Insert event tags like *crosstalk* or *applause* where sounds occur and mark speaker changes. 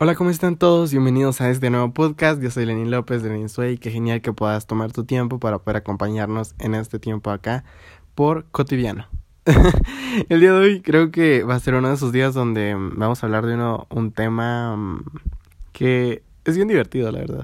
Speaker 1: Hola, ¿cómo están todos? Bienvenidos a este nuevo podcast. Yo soy Lenín López de Lenin Sway. Qué genial que puedas tomar tu tiempo para poder acompañarnos en este tiempo acá por cotidiano. *laughs* El día de hoy creo que va a ser uno de esos días donde mm, vamos a hablar de uno, un tema mm, que es bien divertido, la verdad.